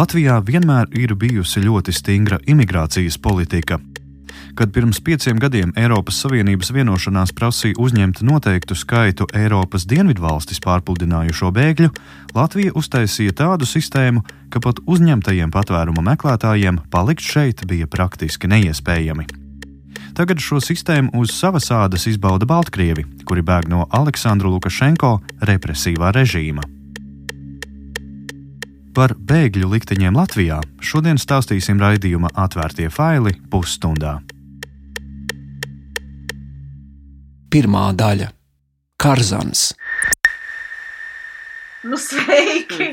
Latvijā vienmēr ir bijusi ļoti stingra imigrācijas politika. Kad pirms pieciem gadiem Eiropas Savienības vienošanās prasīja uzņemt noteiktu skaitu Eiropas dienvidvalstis pārpludinājušo bēgļu, Latvija uztaisīja tādu sistēmu, ka pat uzņemtajiem patvērumu meklētājiem palikt šeit bija praktiski neiespējami. Tagad šo sistēmu uz savas ādas izbauda Baltkrievi, kuri bēg no Aleksandra Lukašenko represīvā režīma. Par bēgļu likteņiem Latvijā šodien stāstīsim raidījuma atvērtie faili pusstundā. Pirmā daļa - Karzans. Nu, sveiki!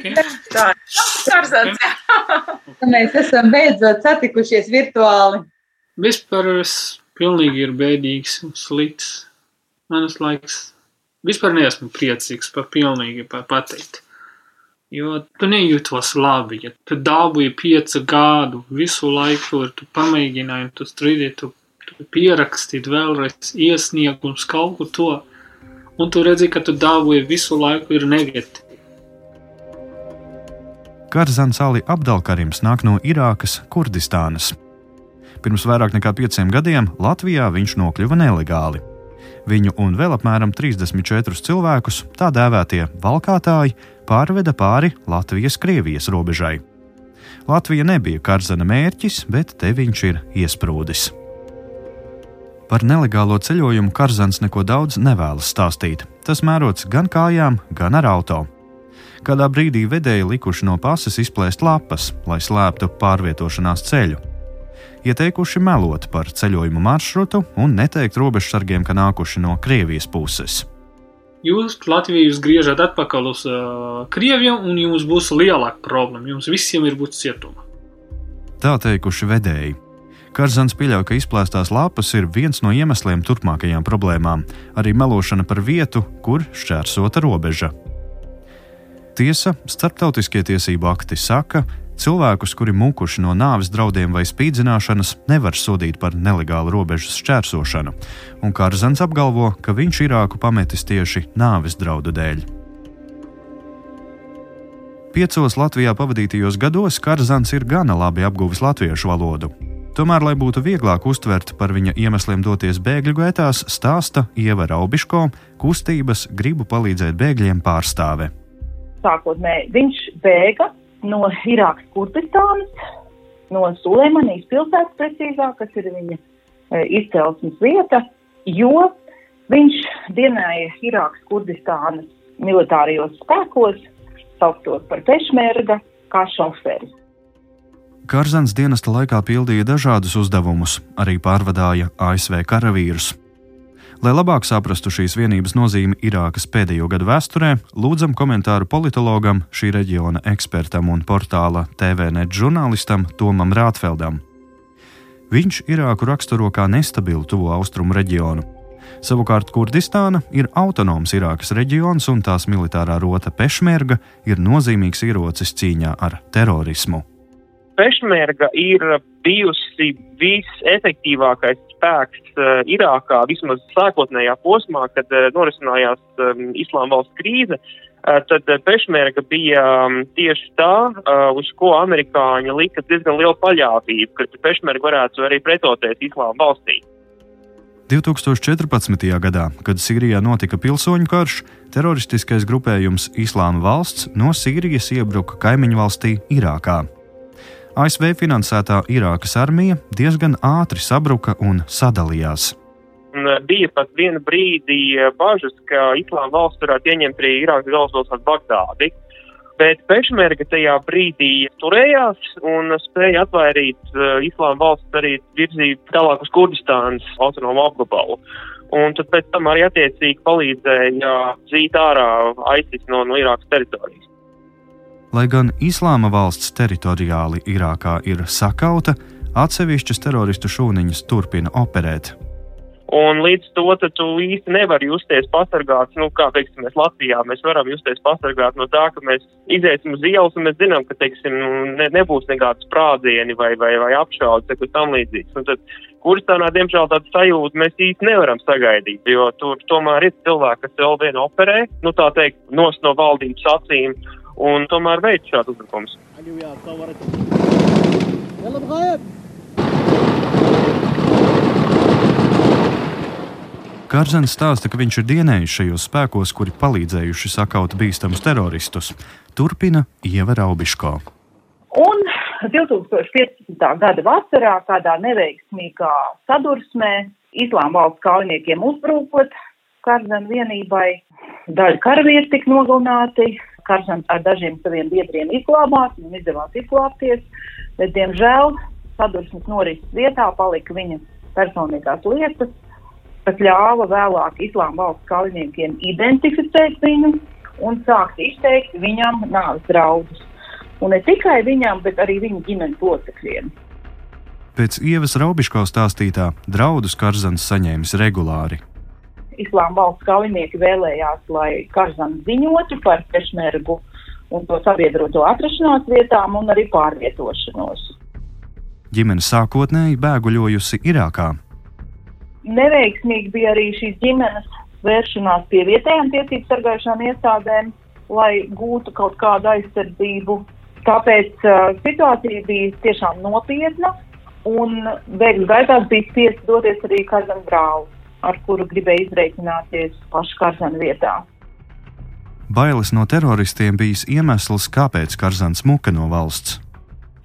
Tā ir Karzans. Mēs esam beidzot satikušies virtuāli. Vispār es pilnīgi ir bēdīgs un slikts. Manas laiks. Vispār neesmu priecīgs par pilnīgi par pateikt. Jo tu nejūtos labi, ja tu dabūji piecu gadu, visu laiku ir tu pamēģināji, tu strīdēji, tu, tu pierakstīt vēlreiz iesniegums kaut ko to, un tu redzi, ka tu dabūji visu laiku ir negatīvi. Karzans Ali Abdalkarims nāk no Irākas, Kurdistānas. Pirms vairāk nekā pieciem gadiem Latvijā viņš nokļuva nelegāli. Viņu un vēl apmēram 34 cilvēkus, tā dēvētie valkātāji, pārveda pāri Latvijas-Krievijas robežai. Latvija nebija Karzana mērķis, bet te viņš ir iesprūdis. Par nelegālo ceļojumu Karzans neko daudz nevēlas stāstīt. Tas mērots gan kājām, gan ar auto. Kādā brīdī vedēji likuši no pases izplēst lapas, lai slēptu pārvietošanās ceļu. Ieteikuši melot par ceļojumu maršrutu un neteikt robežsargiem, ka nākuši no Krievijas puses jūs Latviju griežat atpakaļ uz uh, Krieviju, un jums būs lielāka problēma. Jums visiem ir būt cietumā. Tā teikuši vedēji. Karzans pieļauj, ka izplēstās lapas ir viens no iemesliem turpmākajām problēmām, arī melošana par vietu, kur šķērsota robeža. Tiesa, starptautiskie tiesību akti saka, Cilvēkus, kuri mūkuši no nāves draudiem vai spīdzināšanas, nevar sodīt par nelegālu robežas šķērsošanu, un Kārzans apgalvo, ka viņš Irāku pametis tieši nāves draudu dēļ. Piecos Latvijā pavadītajos gados Kārzans ir gana labi apguvis latviešu valodu. Tomēr, lai būtu vieglāk uztvert par viņa iemesliem doties bēgļu gaitās, stāsta Ieva Raubiško, kustības Gribu palīdzēt bēgļiem pārstāve. Sākotnēji viņš bēga no Irākas Kurdistānas, no Sulēmanijas pilsētas precīzāk, kas ir viņa e, izcelsmes vieta, jo viņš dienēja Irākas Kurdistānas militārajos spēkos, sauktos par pešmērga, kā šoferis. Karzans dienesta laikā pildīja dažādus uzdevumus, arī pārvadāja ASV karavīrus. Lai labāk saprastu šīs vienības nozīmi Irākas pēdējo gadu vēsturē, lūdzam komentāru politologam, šī reģiona ekspertam un portāla TVNet žurnālistam Tomam Rātfeldam. Viņš Irāku raksturo kā nestabilu tuvo austrumu reģionu. Savukārt Kurdistāna ir autonoms Irākas reģions, un tās militārā rota Pešmerga ir nozīmīgs ierocis cīņā ar terorismu. Pešmerga ir bijusi visefektīvākais spēks uh, Irākā vismaz sākotnējā posmā, kad uh, norisinājās um, Islāma valsts krīze. Uh, tad Pešmerga bija um, tieši tā, uz ko amerikāņi lika diezgan lielu paļāvību, ka Pešmerga varētu arī pretoties Islāma valstī. 2014. gadā, kad Sīrijā notika pilsoņu karš, teroristiskais grupējums Islāma valsts no Sīrijas iebruka kaimiņu valstī Irākā. ASV finansētā Irākas armija diezgan ātri sabruka un sadalījās. Bija pat viena brīdī eh, bažas, ka Islāma valsts varētu ieņemt arī Irākas galvaspilsētu Bagdādi. Bet Pešmerga tajā brīdī turējās un spēja atvairīt uh, Islāma valsts arī virzību tālāk uz Kurdistānas autonomu apgabalu. Un tad pēc tam arī attiecīgi palīdzēja dzīt ārā ISIS no, no Irākas teritorijas. Lai gan Islāma valsts teritoriāli Irākā ir sakauta, atsevišķas teroristu šūniņas turpina operēt. Un līdz to tu īsti nevari justies pasargāts, nu, kā teiksim, mēs Latvijā, mēs varam justies pasargāts no tā, ka mēs iziesim uz ielas un mēs zinām, ka, teiksim, ne, nebūs nekāds sprādzieni vai, vai, vai apšaudas, vai kas tam līdzīgs. Un tad Kurstānā, diemžēl, tādu sajūtu mēs īsti nevaram sagaidīt, jo tur tomēr ir cilvēki, kas vēl vienu operē, nu, tā teikt, nos no valdības acīm, un tomēr veic šādu uzbrukumus. Kārzens stāsta, ka viņš ir dienējis šajos spēkos, kuri palīdzējuši sakaut bīstamus teroristus. Turpina Ieva Raubiško. Un 2015. gada vasarā kādā neveiksmīgā sadursmē Islāma valsts kaujiniekiem uzbrukot Kārzena vienībai, daļa karavīri tika nogalināti, Kārzens ar dažiem saviem biedriem izglābās, viņam izdevās izglābties, bet, diemžēl, sadursmes norises vietā palika viņa personīgās lietas, kas ļāva vēlāk Islāma valsts kaujiniekiem identificēt viņu un sākt izteikt viņam nāves draudus. Un ne tikai viņam, bet arī viņa ģimenes locekļiem. Pēc Ievas Raubiško stāstītā draudus Kārzens saņēmis regulāri. Islāma valsts kaujinieki vēlējās, lai Kārzens ziņotu par pešmergu un to sabiedroto atrašanās vietām un arī pārvietošanos. Ģimene sākotnēji bēguļojusi Irākā. Neveiksmīgi bija arī šīs ģimenes vēršanās pie vietējām tiesību sargājušām iestādēm, lai gūtu kaut kādu aizsardzību. Tāpēc uh, situācija bija tiešām nopietna, un bēgļu gaitās bija spiests doties arī Kārzena brālis, ar kuru gribēja izreikināties pašu Kārzena vietā. Bailes no teroristiem bijis iemesls, kāpēc Kārzens muka no valsts.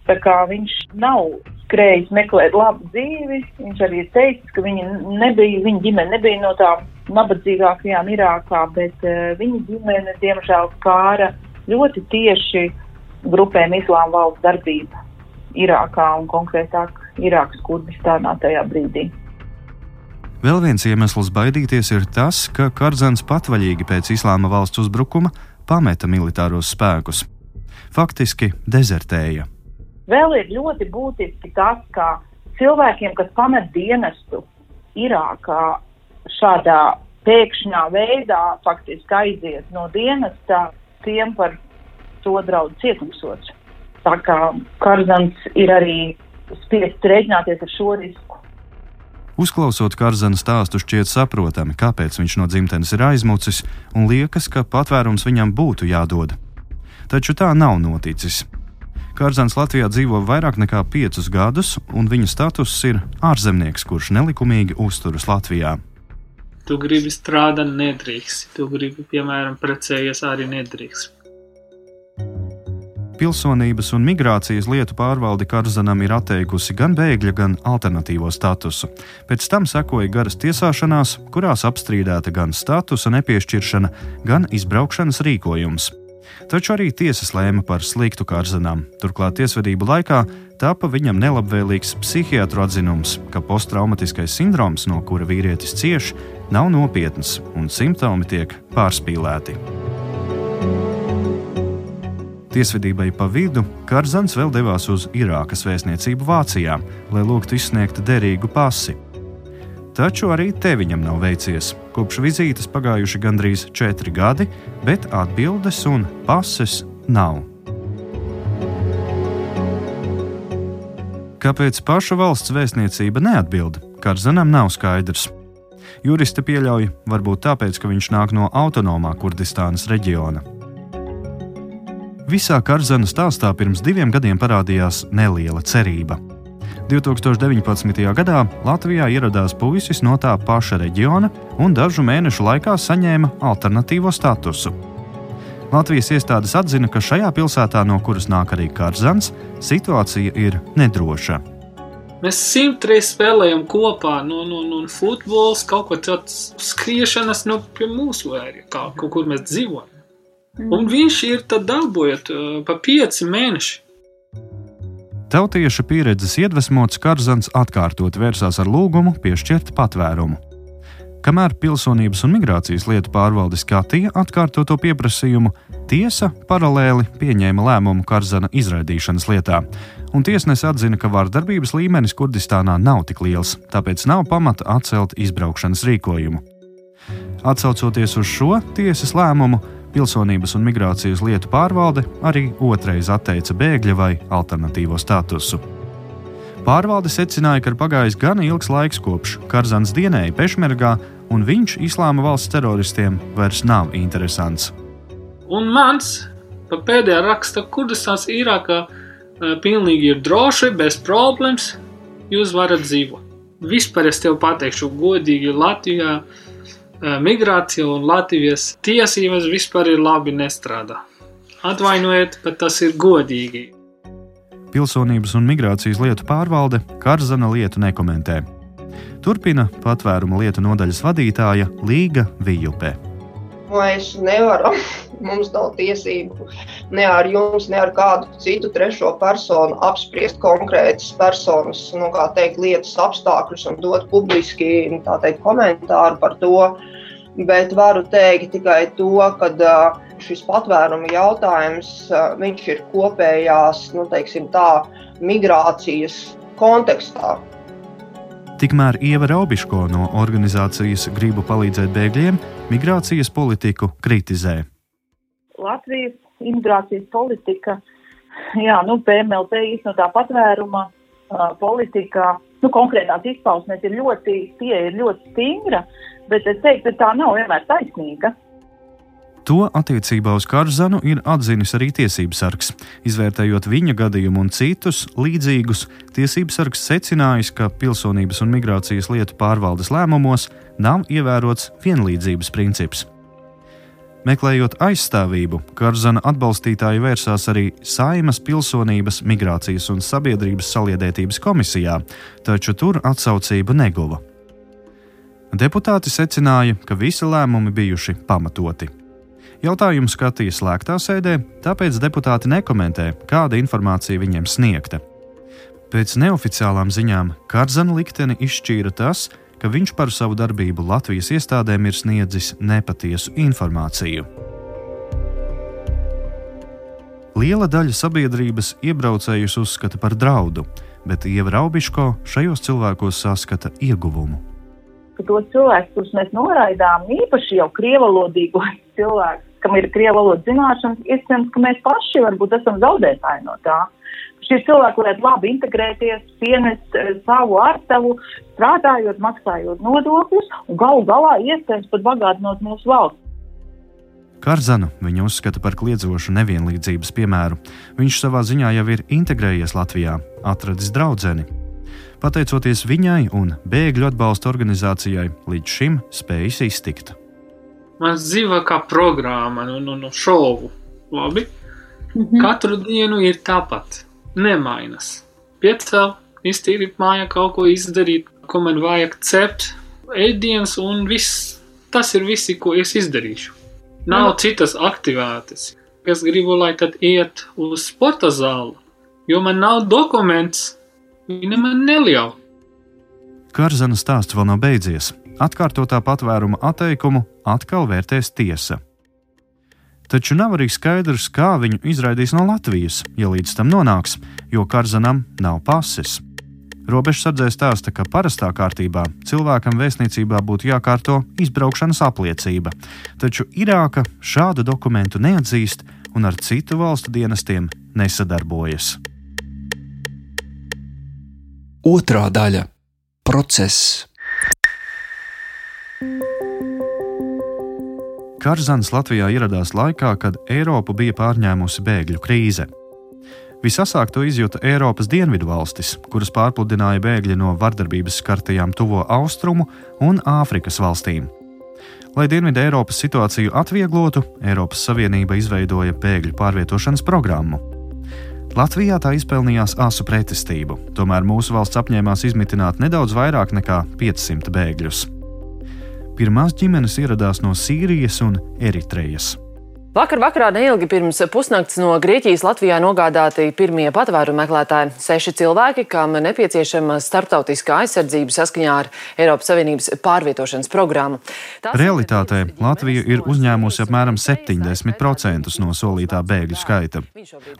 Tā kā viņš nav skrējis meklēt labu dzīvi, viņš arī ir teicis, ka viņa, nebija, viņa ģimene nebija no tām nabadzīgākajām Irākā, bet uh, viņa ģimene, diemžēl, skāra ļoti tieši grupēm Islāma valsts darbība Irākā un konkrētāk Irākas Kurdistānā tajā brīdī. Vēl viens iemesls baidīties ir tas, ka Karzans patvaļīgi pēc Islāma valsts uzbrukuma pameta militāros spēkus. Faktiski dezertēja. Vēl ir ļoti būtiski tas, ka cilvēkiem, kas pamet dienestu Irākā šādā pēkšņā veidā faktiski aiziet no dienesta, tiem par to draudz cietumsots. Tā kā Karzans ir arī spiests rēķināties ar šo risku. Uzklausot Karzana stāstu, šķiet saprotami, kāpēc viņš no dzimtenes ir aizmucis, un liekas, ka patvērums viņam būtu jādod. Taču tā nav noticis. Kārzans Latvijā dzīvo vairāk nekā piecus gadus, un viņa status ir ārzemnieks, kurš nelikumīgi uzturas Latvijā. Tu gribi strādāt, nedrīkst. Tu gribi, piemēram, precējies arī nedrīkst. Pilsonības un migrācijas lietu pārvalde Karzanam ir atteikusi gan bēgļa, gan alternatīvo statusu. Pēc tam sekoja garas tiesāšanās, kurās apstrīdēta gan statusa nepiešķiršana, gan izbraukšanas rīkojums. Taču arī tiesas lēma par sliktu Kārzanam. Turklāt tiesvedību laikā tapa viņam nelabvēlīgs psihiatru atzinums, ka posttraumatiskais sindroms, no kura vīrietis cieš, nav nopietns un simptomi tiek pārspīlēti. Tiesvedībai pa vidu Kārzans vēl devās uz Irākas vēstniecību Vācijā, lai lūgtu izsniegt derīgu pasi. Taču arī te viņam nav veicies. Kopš vizītes pagājuši gandrīz četri gadi, bet atbildes un pases nav. Kāpēc paša valsts vēstniecība neatbild, Karzanam nav skaidrs. Juristi pieļauj, varbūt tāpēc, ka viņš nāk no autonomā Kurdistānas reģiona. Visā Karzana stāstā pirms diviem gadiem parādījās neliela cerība. 2019. gadā Latvijā ieradās puisis no tā paša reģiona un dažu mēnešu laikā saņēma alternatīvo statusu. Latvijas iestādes atzina, ka šajā pilsētā, no kuras nāk arī Kārzans, situācija ir nedroša. Mēs simtreiz spēlējam kopā, no, no, no futbols, kaut ko tāds skriešanas no pie mūsu vērja, kā, kur mēs dzīvojam. Un viņš ir tad dabūjot uh, pa pieci mēneši. Tautieša pieredzes iedvesmots Karzans atkārtot vērsās ar lūgumu piešķirt patvērumu. Kamēr Pilsonības un migrācijas lietu pārvalde skatīja atkārtoto pieprasījumu, tiesa paralēli pieņēma lēmumu Karzana izraidīšanas lietā, un tiesnesis atzina, ka vārdarbības līmenis Kurdistānā nav tik liels, tāpēc nav pamata atcelt izbraukšanas rīkojumu. Atcaucoties uz šo tiesas lēmumu, Pilsonības un migrācijas lietu pārvalde arī otrais atteica bēgļa vai alternatīvo statusu. Pārvalde secināja, ka ir pagājis gana ilgs laiks kopš Karzans dienēja Pešmergā, un viņš islāma valsts teroristiem vairs nav interesants. Un mans pēdējā raksta, Kurdistāns Irākā uh, pilnīgi ir droši, bez problēmas. Jūs varat dzīvot. Vispār es tev pateikšu, godīgi Latvijā uh, migrācija un Latvijas tiesības vispār ir labi nestrādā. Atvainojiet, bet tas ir godīgi. Pilsonības un migrācijas lietu pārvalde Karzana lietu nekomentē. Turpina patvēruma lietu nodaļas vadītāja Līga Vijupē. Mēs nevaram, mums nav tiesību ne ar jums, ne ar kādu citu trešo personu apspriest konkrētas personas, nu, teikt, lietas apstākļus un dot publiski teikt, komentāru par to. Bet varu teikt tikai to, ka šis patvēruma jautājums ir kopējās, nu, teiksim, tā, migrācijas kontekstā. Tikmēr Ieva Raubiško no organizācijas Gribu palīdzēt bēgļiem migrācijas politiku kritizē. Latvijas imigrācijas politika, jā, nu, PMLP īstenotā patvēruma politika, nu, konkrētās izpausmēs ir ļoti, tie ir ļoti stingra, bet es teiktu, ka tā nav vienmēr taisnīga. To attiecībā uz Karzanu ir atzinis arī tiesības sargs. Izvērtējot viņa gadījumu un citus līdzīgus, tiesības sargs secinājis, ka pilsonības un migrācijas lietu pārvaldes lēmumos nav ievērots vienlīdzības princips. Meklējot aizstāvību, Karzana atbalstītāji vērsās arī Saimas pilsonības, migrācijas un sabiedrības saliedētības komisijā, taču tur atsaucību neguva. Deputāti secināja, ka visi lēmumi bijuši pamatoti. Jautājumu skatīja slēgtā sēdē, tāpēc deputāti nekomentē, kāda informācija viņiem sniegta. Pēc neoficiālām ziņām Kārzana likteni izšķīra tas, ka viņš par savu darbību Latvijas iestādēm ir sniedzis nepatiesu informāciju. Liela daļa sabiedrības iebraucējus uzskata par draudu, bet Ieva Raubiško šajos cilvēkos saskata ieguvumu. Ka tos cilvēkus, kurus mēs noraidām, īpaši jau krievalodīgos cilvēkus, kam ir krievu valodas zināšanas, iespējams, ka mēs paši varbūt esam zaudētāji no tā. Šie cilvēki varētu labi integrēties, pienest eh, savu ārtavu, strādājot, maksājot nodokļus un galu galā iespējams pat bagātinot mūsu valsts. Karzanu viņa uzskata par kliedzošu nevienlīdzības piemēru. Viņš savā ziņā jau ir integrējies Latvijā, atradis draugu. Pateicoties viņai un bēgļu atbalsta organizācijai, līdz šim spējis iztikt. Mans dzīvo kā programma, nu, nu, nu šovu. Labi? Mm -hmm. Katru dienu ir tāpat. Nemainas. Piecēl, iztīrīt mājā, kaut ko izdarīt, ko man vajag cept, ēdienas un viss. Tas ir viss, ko es izdarīšu. Nav mm. citas aktivitātes. Es gribu, lai tad iet uz sporta zāli, jo man nav dokuments. Viņa man neļauj. Karzana stāsts vēl nav beidzies. Atkārtotā patvēruma atteikumu atkal vērtēs tiesa. Taču nav arī skaidrs, kā viņu izraidīs no Latvijas, ja līdz tam nonāks, jo Karzanam nav pases. Robežsardzē stāsta, ka parastā kārtībā cilvēkam vēstniecībā būtu jākārto izbraukšanas apliecība, taču Irāka šādu dokumentu neatzīst un ar citu valstu dienestiem nesadarbojas. Otra daļa - process. Karzans Latvijā ieradās laikā, kad Eiropu bija pārņēmusi bēgļu krīze. Visasāk to izjuta Eiropas dienvidu valstis, kuras pārpludināja bēgļi no vardarbības skartajām tuvo austrumu un Āfrikas valstīm. Lai Dienvidu Eiropas situāciju atvieglotu, Eiropas Savienība izveidoja bēgļu pārvietošanas programmu. Latvijā tā izpelnījās asu pretestību, tomēr mūsu valsts apņēmās izmitināt nedaudz vairāk nekā 500 bēgļus. Pirmās ģimenes ieradās no Sīrijas un Eritrejas. Vakar vakarā neilgi pirms pusnakts no Grieķijas Latvijā nogādāti pirmie patvērumu meklētāji. Seši cilvēki, kam nepieciešama starptautiskā aizsardzība saskaņā ar Eiropas Savienības pārvietošanas programmu. Tās Realitātē Latvija ir uzņēmusi apmēram 70% no solītā bēgļu skaita.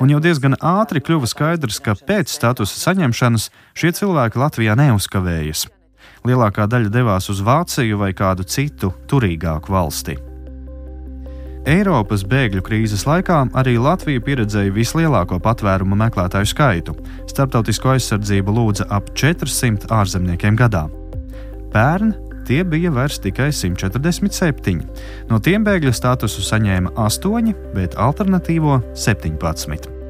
Un jau diezgan ātri kļuva skaidrs, ka pēc statusa saņemšanas šie cilvēki Latvijā neuzkavējas lielākā daļa devās uz Vāciju vai kādu citu turīgāku valsti. Eiropas bēgļu krīzes laikā arī Latvija pieredzēja vislielāko patvērumu meklētāju skaitu. Startautisko aizsardzību lūdza ap 400 ārzemniekiem gadā. Pērn tie bija vairs tikai 147. No tiem bēgļa statusu saņēma 8, bet alternatīvo 17.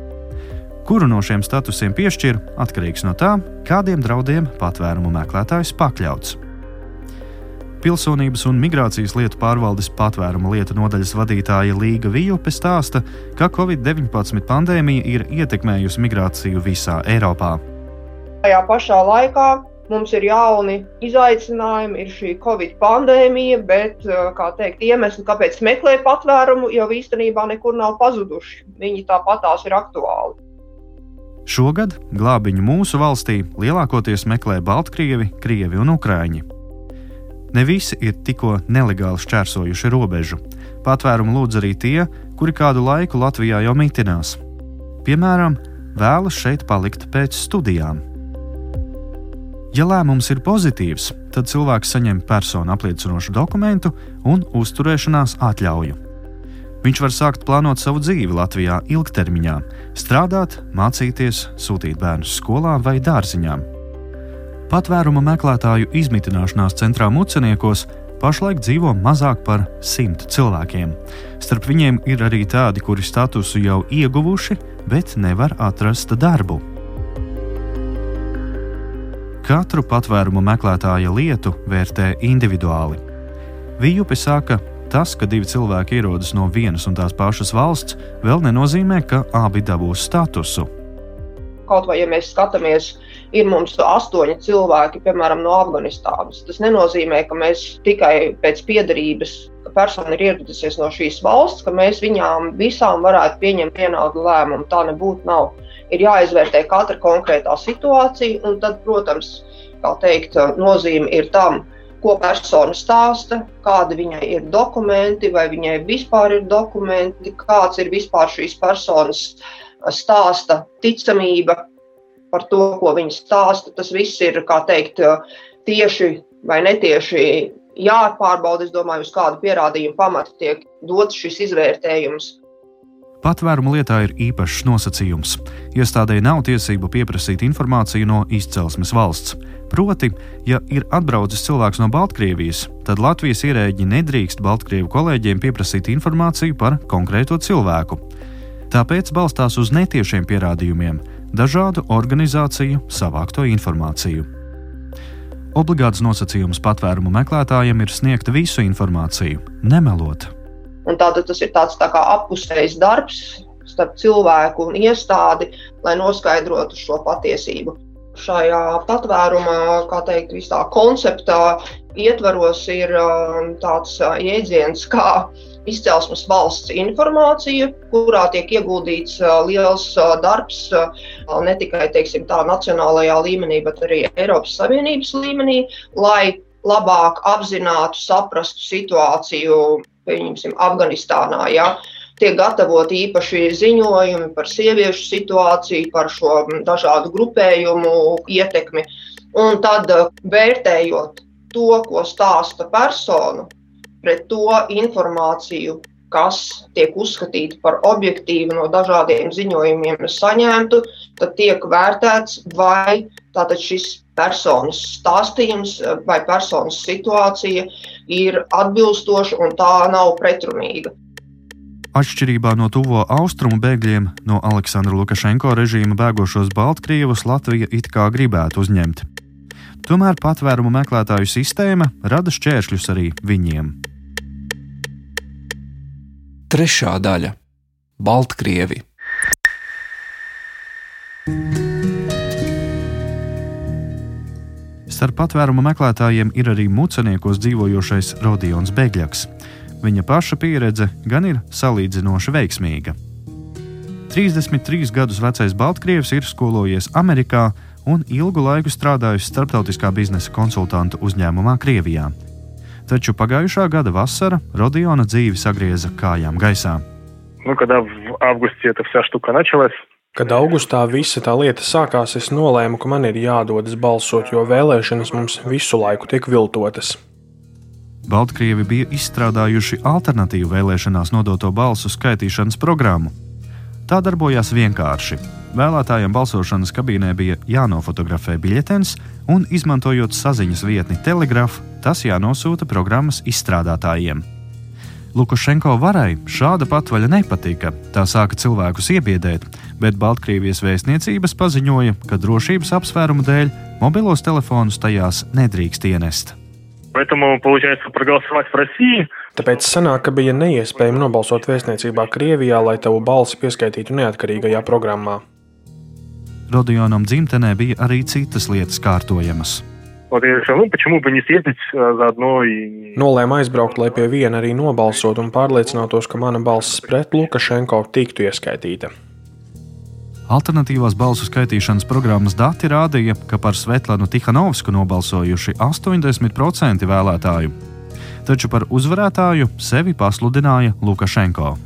Kuru no šiem statusiem piešķir, atkarīgs no tā, kādiem draudiem patvērumu meklētājs pakļauts. Pilsonības un migrācijas lietu pārvaldes patvērumu lietu nodaļas vadītāja Līga Vijupe stāsta, ka Covid-19 pandēmija ir ietekmējusi migrāciju visā Eiropā. Tajā pašā laikā mums ir jauni izaicinājumi, ir šī Covid pandēmija, bet teikt, iemesli, kāpēc meklē patvērumu, jau īstenībā nekur nav pazuduši. Viņi tāpatās ir aktuāli. Šogad glābiņu mūsu valstī lielākoties meklē Baltkrievi, Krievi un Ukrāņi. Ne visi ir tikko nelegāli šķērsojuši robežu. Patvērumu lūdz arī tie, kuri kādu laiku Latvijā jau mitinās. Piemēram, vēlas šeit palikt pēc studijām. Ja lēmums ir pozitīvs, tad cilvēks saņem personu apliecinošu dokumentu un uzturēšanās atļauju. Viņš var sākt plānot savu dzīvi Latvijā ilgtermiņā, strādāt, mācīties, sūtīt bērnus skolā vai dārziņām. Patvēruma meklētāju izmitināšanās centrā Muceniekos pašlaik dzīvo mazāk par simt cilvēkiem. Starp viņiem ir arī tādi, kuri statusu jau ieguvuši, bet nevar atrast darbu. Katru patvērumu meklētāja lietu vērtē individuāli. Vijupi saka, tas, ka divi cilvēki ierodas no vienas un tās pašas valsts, vēl nenozīmē, ka abi dabūs statusu. Kaut vai ja mēs skatāmies ir mums astoņi cilvēki, piemēram, no Afganistānas. Tas nenozīmē, ka mēs tikai pēc piedarības, persona ir ieradusies no šīs valsts, ka mēs viņām visām varētu pieņemt vienādu lēmumu. Tā nebūtu nav. Ir jāizvērtē katra konkrētā situācija, un tad, protams, teikt, nozīme ir tam, ko persona stāsta, kādi viņai ir dokumenti, vai viņai vispār ir dokumenti, kāds ir vispār šīs personas stāsta ticamība, par to, ko viņi stāsta. Tas viss ir, kā teikt, tieši vai netieši jāpārbauda. Es domāju, uz kādu pierādījumu pamata tiek dots šis izvērtējums. Patvērumu lietā ir īpašs nosacījums. Iestādēji nav tiesību pieprasīt informāciju no izcelsmes valsts. Proti, ja ir atbraucis cilvēks no Baltkrievijas, tad Latvijas ierēģi nedrīkst Baltkrievu kolēģiem pieprasīt informāciju par konkrēto cilvēku. Tāpēc balstās uz netiešiem pierādījumiem, dažādu organizāciju savākto informāciju. Obligāts nosacījums patvērumu meklētājiem ir sniegt visu informāciju, nemelot. Un tātad tas ir tāds tā kā apusējs darbs starp cilvēku un iestādi, lai noskaidrotu šo patiesību. Šajā patvērumā, kā teikt, visā konceptā ietvaros ir um, tāds uh, jēdziens kā izcelsmes valsts informācija, kurā tiek ieguldīts liels darbs ne tikai teiksim, tā, nacionālajā līmenī, bet arī Eiropas Savienības līmenī, lai labāk apzinātu, saprastu situāciju, pieņemsim, Afganistānā. Ja? Tiek gatavoti īpaši ziņojumi par sieviešu situāciju, par šo dažādu grupējumu ietekmi. Un tad vērtējot to, ko stāsta persona, pret to informāciju, kas tiek uzskatīta par objektīvu no dažādiem ziņojumiem saņemtu, tad tiek vērtēts, vai šis personas stāstījums vai personas situācija ir atbilstoša un tā nav pretrunīga. Atšķirībā no tuvo austrumu bēgļiem, no Aleksandra Lukašenko režīma bēgošos Baltkrievus Latvija it kā gribētu uzņemt. Tomēr patvērumu meklētāju sistēma rada šķēršļus arī viņiem. Trešā daļa - Baltkrievi. Starp patvērumu meklētājiem ir arī muceniekos dzīvojošais Rodions Begļaks. Viņa paša pieredze gan ir salīdzinoši veiksmīga. 33 gadus vecais Baltkrievs ir skolojies Amerikā un ilgu laiku strādājis starptautiskā biznesa konsultantu uzņēmumā Krievijā taču pagājušā gada vasara Rodiona dzīvi sagrieza kājām gaisā. Nu, kad августе эта вся штука началась, Kad augustā visa tā lieta sākās, es nolēmu, ka man ir jādodas balsot, jo vēlēšanas mums visu laiku tiek viltotas. Baltkrievi bija izstrādājuši alternatīvu vēlēšanās nodoto balsu skaitīšanas programmu. Tā darbojās vienkārši. Vēlētājiem balsošanas kabīnē bija jānofotografē biļetens, un, izmantojot saziņas vietni Telegraph, tas jānosūta programmas izstrādātājiem. Lukašenko varai šāda patvaļa nepatika. Tā sāka cilvēkus iebiedēt, bet Baltkrievijas vēstniecības paziņoja, ka drošības apsvērumu dēļ mobilos telefonus tajās nedrīkst ienest. Поэтому, получается, проголосовать в России Tāpēc sanāk, ka bija neiespējami nobalsot vēstniecībā Krievijā, lai tavu balsi pieskaitītu neatkarīgajā programmā. Rodionam dzimtenē bija arī citas lietas kārtojamas. Вот я решил, ну почему бы не съездить э, заодно и... Nolēma aizbraukt, lai pie viena arī nobalsot un pārliecinātos, ka mana balss pret Lukašenko tiktu ieskaitīta. Alternatīvās balsu skaitīšanas programmas dati rādīja, ka par Svetlanu Tihanovsku nobalsojuši 80% vēlētāju, taču par uzvarētāju sevi pasludināja Lukašenko.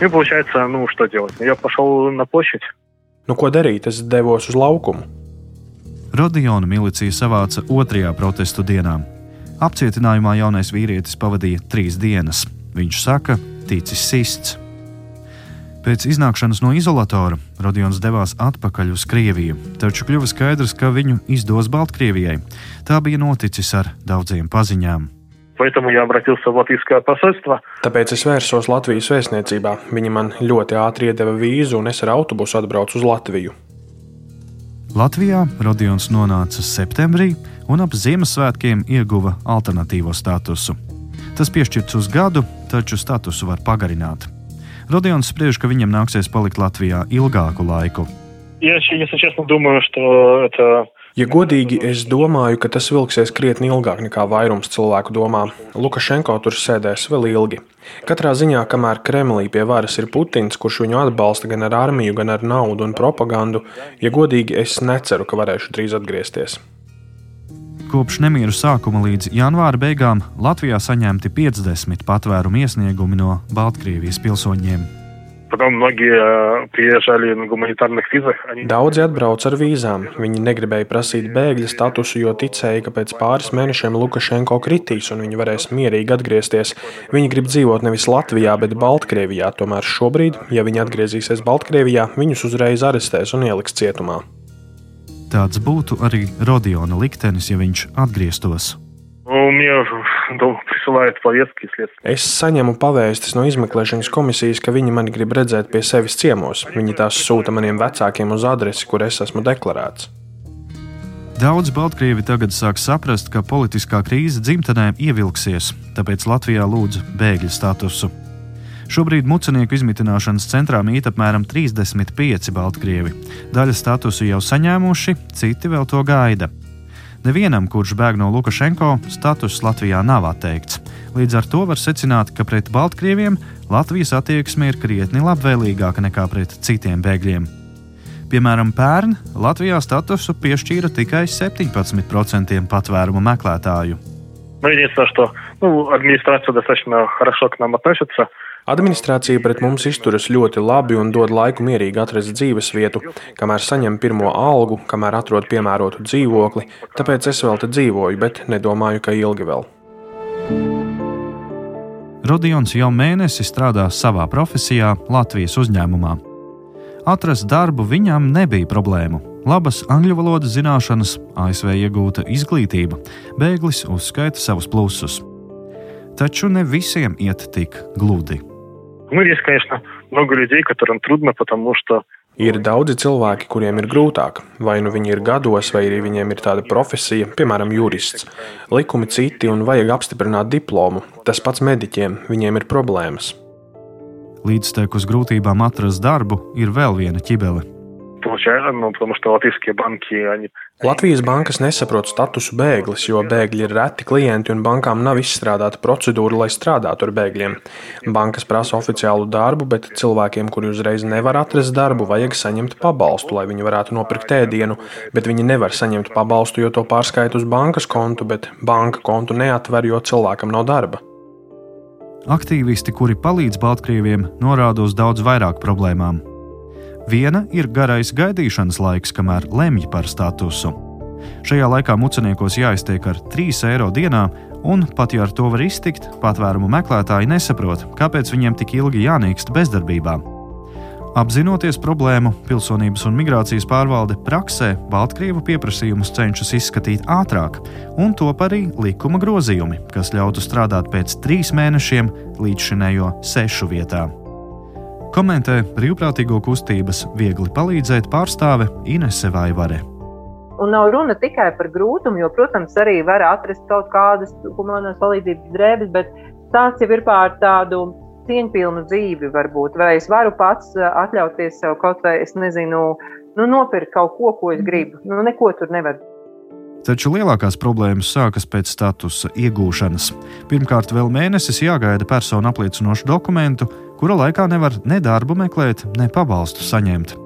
И получается, ну что делать? Я пошел на площадь. Nu, ko darīt? Es devos uz laukumu. Rodiona milicija savāca otrajā protestu dienā. Apcietinājumā jaunais vīrietis pavadīja trīs dienas. Viņš saka, ticis sists. Pēc iznākšanas no izolatora Rodions devās atpakaļ uz Krieviju, taču kļuva skaidrs, ka viņu izdos Baltkrievijai. Tā bija noticis ar daudziem paziņām. Поэтому я обратился в латвийское посольство. Tāpēc es vērsos Latvijas vēstniecībā. Viņi man ļoti ātri iedeva vīzu, un es ar autobusu atbraucu uz Latviju. Latvijā Rodions nonāca septembrī un ap Ziemassvētkiem ieguva alternatīvo statusu. Tas piešķirts uz gadu, taču statusu var pagarināt. Rodions spriež, ka viņam nāksies palikt Latvijā ilgāku laiku. Я, если честно, думаю, что это Ja godīgi, es domāju, ka tas vilksies krietni ilgāk nekā vairums cilvēku domā. Lukašenko tur sēdēs vēl ilgi. Katrā ziņā, kamēr Kremlī pie varas ir Putins, kurš viņu atbalsta gan ar armiju, gan ar naudu un propagandu, ja godīgi, es neceru, ka varēšu drīz atgriezties. Kopš nemieru sākuma līdz janvāra beigām Latvijā saņemti 50 patvērumu iesniegumi no Baltkrievijas pilsoņiem. Потом многие э, приезжали на гуманитарных визах. Они... Daudzi atbrauc ar vīzām. Viņi negribēja prasīt bēgļa statusu, jo ticēja, ka pēc pāris mēnešiem Lukašenko kritīs un viņi varēs mierīgi atgriezties. Viņi grib dzīvot nevis Latvijā, bet Baltkrievijā. Tomēr šobrīd, ja viņi atgriezīsies Baltkrievijā, viņus uzreiz arestēs un ieliks cietumā. Tāds būtu arī Rodiona liktenis, ja viņš atgrieztos. Ну, Мне ну, присылают повестки следствия. Es saņemu pavēstis no izmeklēšanas komisijas, ka viņi mani grib redzēt pie sevis ciemos. Viņi tās sūta maniem vecākiem uz adresi, kur es esmu deklarēts. Daudz Baltkrievi tagad sāk saprast, ka politiskā krīze dzimtenē ievilksies, tāpēc Latvijā lūdz bēgļu statusu. Šobrīd mucenieku izmitināšanas centrā mīt apmēram 35 Baltkrievi. Daļa statusu jau saņēmuši, citi vēl to gaida. Nevienam, kurš bēg no Lukašenko, status Latvijā nav atteikts. Līdz ar to var secināt, ka pret Baltkrieviem Latvijas attieksme ir krietni labvēlīgāka nekā pret citiem bēgļiem. Piemēram, pērn Latvijā statusu piešķīra tikai 17% patvērumu meklētāju. Но единственное, что ну, администрация достаточно хорошо к нам относится. Administrācija pret mums izturas ļoti labi un dod laiku mierīgi atrast dzīves vietu, kamēr saņem pirmo algu, kamēr atrod piemērotu dzīvokli. Tāpēc es vēl te dzīvoju, bet nedomāju, ka ilgi vēl. Rodions jau mēnesi strādā savā profesijā Latvijas uzņēmumā. Atrast darbu viņam nebija problēmu. Labas angļu valodas zināšanas, ASV iegūta izglītība, bēglis uzskaita savus plusus. Taču ne visiem iet tik gludi. Ну, есть, конечно, много людей, которым трудно, потому что Ir daudzi cilvēki, kuriem ir grūtāk. Vai nu viņi ir gados, vai arī viņiem ir tāda profesija, piemēram, jurists. Likumi citi un vajag apstiprināt diplomu. Tas pats mediķiem, viņiem ir problēmas. Līdztekus grūtībām atrast darbu ir vēl viena ķibele. получается, ну, потому что латвийские банки, они Latvijas bankas nesaprot statusu bēglis, jo bēgļi ir reti klienti un bankām nav izstrādāta procedūra, lai strādātu ar bēgļiem. Bankas prasa oficiālu darbu, bet cilvēkiem, kuri uzreiz nevar atrast darbu, vajag saņemt pabalstu, lai viņi varētu nopirkt ēdienu, bet viņi nevar saņemt pabalstu, jo to pārskaita uz bankas kontu, bet banka kontu neatver, jo cilvēkam nav darba. Aktīvisti, kuri palīdz Baltkrieviem, norāda uz daudz vairāk problēmām. Viena ir garais gaidīšanas laiks, kamēr lemj par statusu. Šajā laikā muceniekos jāiztiek ar 3 eiro dienā, un pat ja ar to var iztikt, patvērumu meklētāji nesaprot, kāpēc viņiem tik ilgi jānīkst bezdarbībā. Apzinoties problēmu, pilsonības un migrācijas pārvalde praksē Baltkrievu pieprasījumus cenšas izskatīt ātrāk, un top arī likuma grozījumi, kas ļautu strādāt pēc trīs mēnešiem līdzšinējo sešu vietā. Komentē brīvprātīgo kustības viegli palīdzēt pārstāve Inese Vaivare. Un nav runa tikai par grūtumu, jo, protams, arī var atrast kaut kādas humanās palīdzības drēbes, bet tāds jau ir pār tādu cieņpilnu dzīvi, varbūt, vai es varu pats eh, atļauties sev kaut vai, es nezinu, nu, nopirkt kaut ko, ko es gribu. Nu, neko tur nevar. Taču lielākās problēmas sākas pēc statusa iegūšanas. Pirmkārt, vēl mēnesis jāgaida personu apliecinošu dokumentu, kura laikā nevar ne darbu meklēt, ne pabalstu saņemt.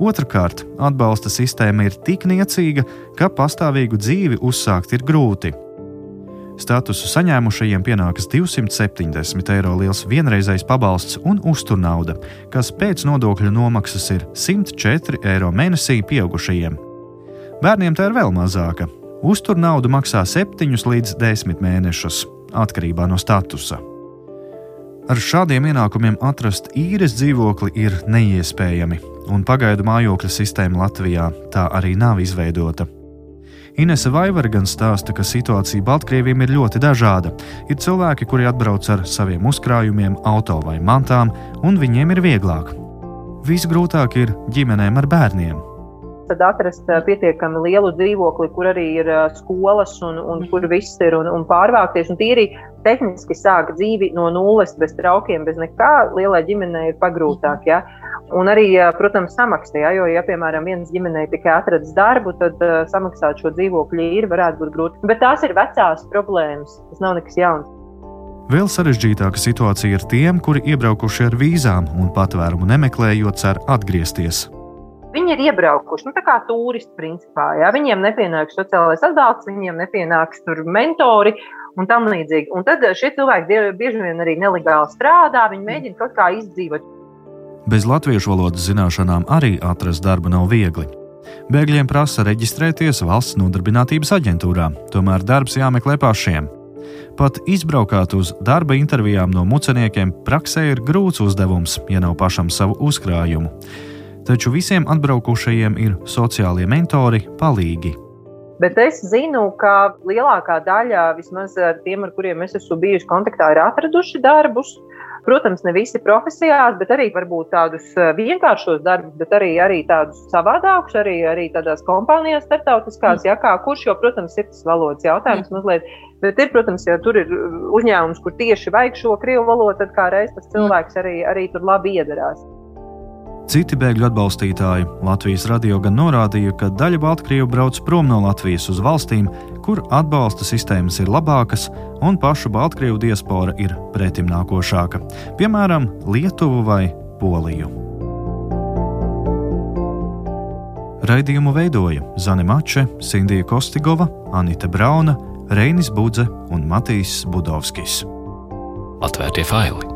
Otrakārt, atbalsta sistēma ir tik niecīga, ka pastāvīgu dzīvi uzsākt ir grūti. Statusu saņēmušajiem pienākas 270 eiro liels vienreizējs pabalsts un uzturnauda, kas pēc nodokļu nomaksas ir 104 eiro mēnesī pieaugušajiem. Bērniem tā ir vēl mazāka. Uzturnaudu maksā 7 līdz 10 mēnešus, atkarībā no statusa. Ar šādiem ienākumiem atrast īres dzīvokli ir neiespējami, un pagaidu mājokļa sistēma Latvijā tā arī nav izveidota. Inese Vaivara gan stāsta, ka situācija Baltkrieviem ir ļoti dažāda. Ir cilvēki, kuri atbrauc ar saviem uzkrājumiem, auto vai mantām, un viņiem ir vieglāk. Visgrūtāk ir ģimenēm ar bērniem. Tad atrast pietiekami lielu dzīvokli, kur arī ir skolas un, un kur viss ir un, un pārvākties. Un tīri tehniski sāk dzīvi no nulles, bez traukiem, bez nekā. Lielai ģimenei ir pagrūtāk. Ja? Un arī, protams, samaksā, ja, jo, ja, piemēram, viens ģimenei tikai atradas darbu, tad uh, samaksāt šo dzīvokļu īri varētu būt grūti. Bet tās ir vecās problēmas, tas nav nekas jauns. Vēl sarežģītāka situācija ir tiem, kuri iebraukuši ar vīzām un patvērumu nemeklējot, cer atgriezties. Viņi ir iebraukuši, nu, tā kā turisti, principā. Jā. Viņiem nepienāks sociālais atbalsts, viņiem nepienāks tur mentori un tam līdzīgi. Un tad šie cilvēki bieži vien arī nelegāli strādā, viņi mēģina kaut kā izdzīvot. Bez latviešu valodas zināšanām arī atrast darbu nav viegli. Bēgļiem prasa reģistrēties valsts nodarbinātības aģentūrā, tomēr darbs jāmeklē pašiem. Pat izbraukāt uz darba intervijām no muceniekiem praksē ir grūts uzdevums, ja nav pašam savu uzkrājumu. Taču visiem atbraukušajiem ir sociālie mentori palīgi. Bet es zinu, ka lielākā daļa, vismaz tiem, ar kuriem es esmu bijusi kontaktā, ir atraduši darbus. Protams, ne visi profesijās, bet arī tādus eh, vienkāršos darbus, bet arī, arī tādus savādākus, arī, arī tādās kompānijās, starptautiskās, ja kā kurš, jo, protams, ir tas valodas jautājums mazliet. Bet ir, protams, ja tur ir uzņēmums, kur tieši vajag šo krievu valodu, tad kā reiz tas cilvēks arī, arī tur labi iedarās. Citi bēgļu atbalstītāji Latvijas radio gan norādīja, ka daļa Baltkrievu brauc prom no Latvijas uz valstīm, kur atbalsta sistēmas ir labākas un pašu Baltkrievu diaspora ir pretimnākošāka, piemēram, Lietuvu vai Poliju. Raidījumu veidoja Zane Mače, Sindija Kostigova, Anita Brauna, Reinis Budze un Matīs Budovskis. Atvērtie faili!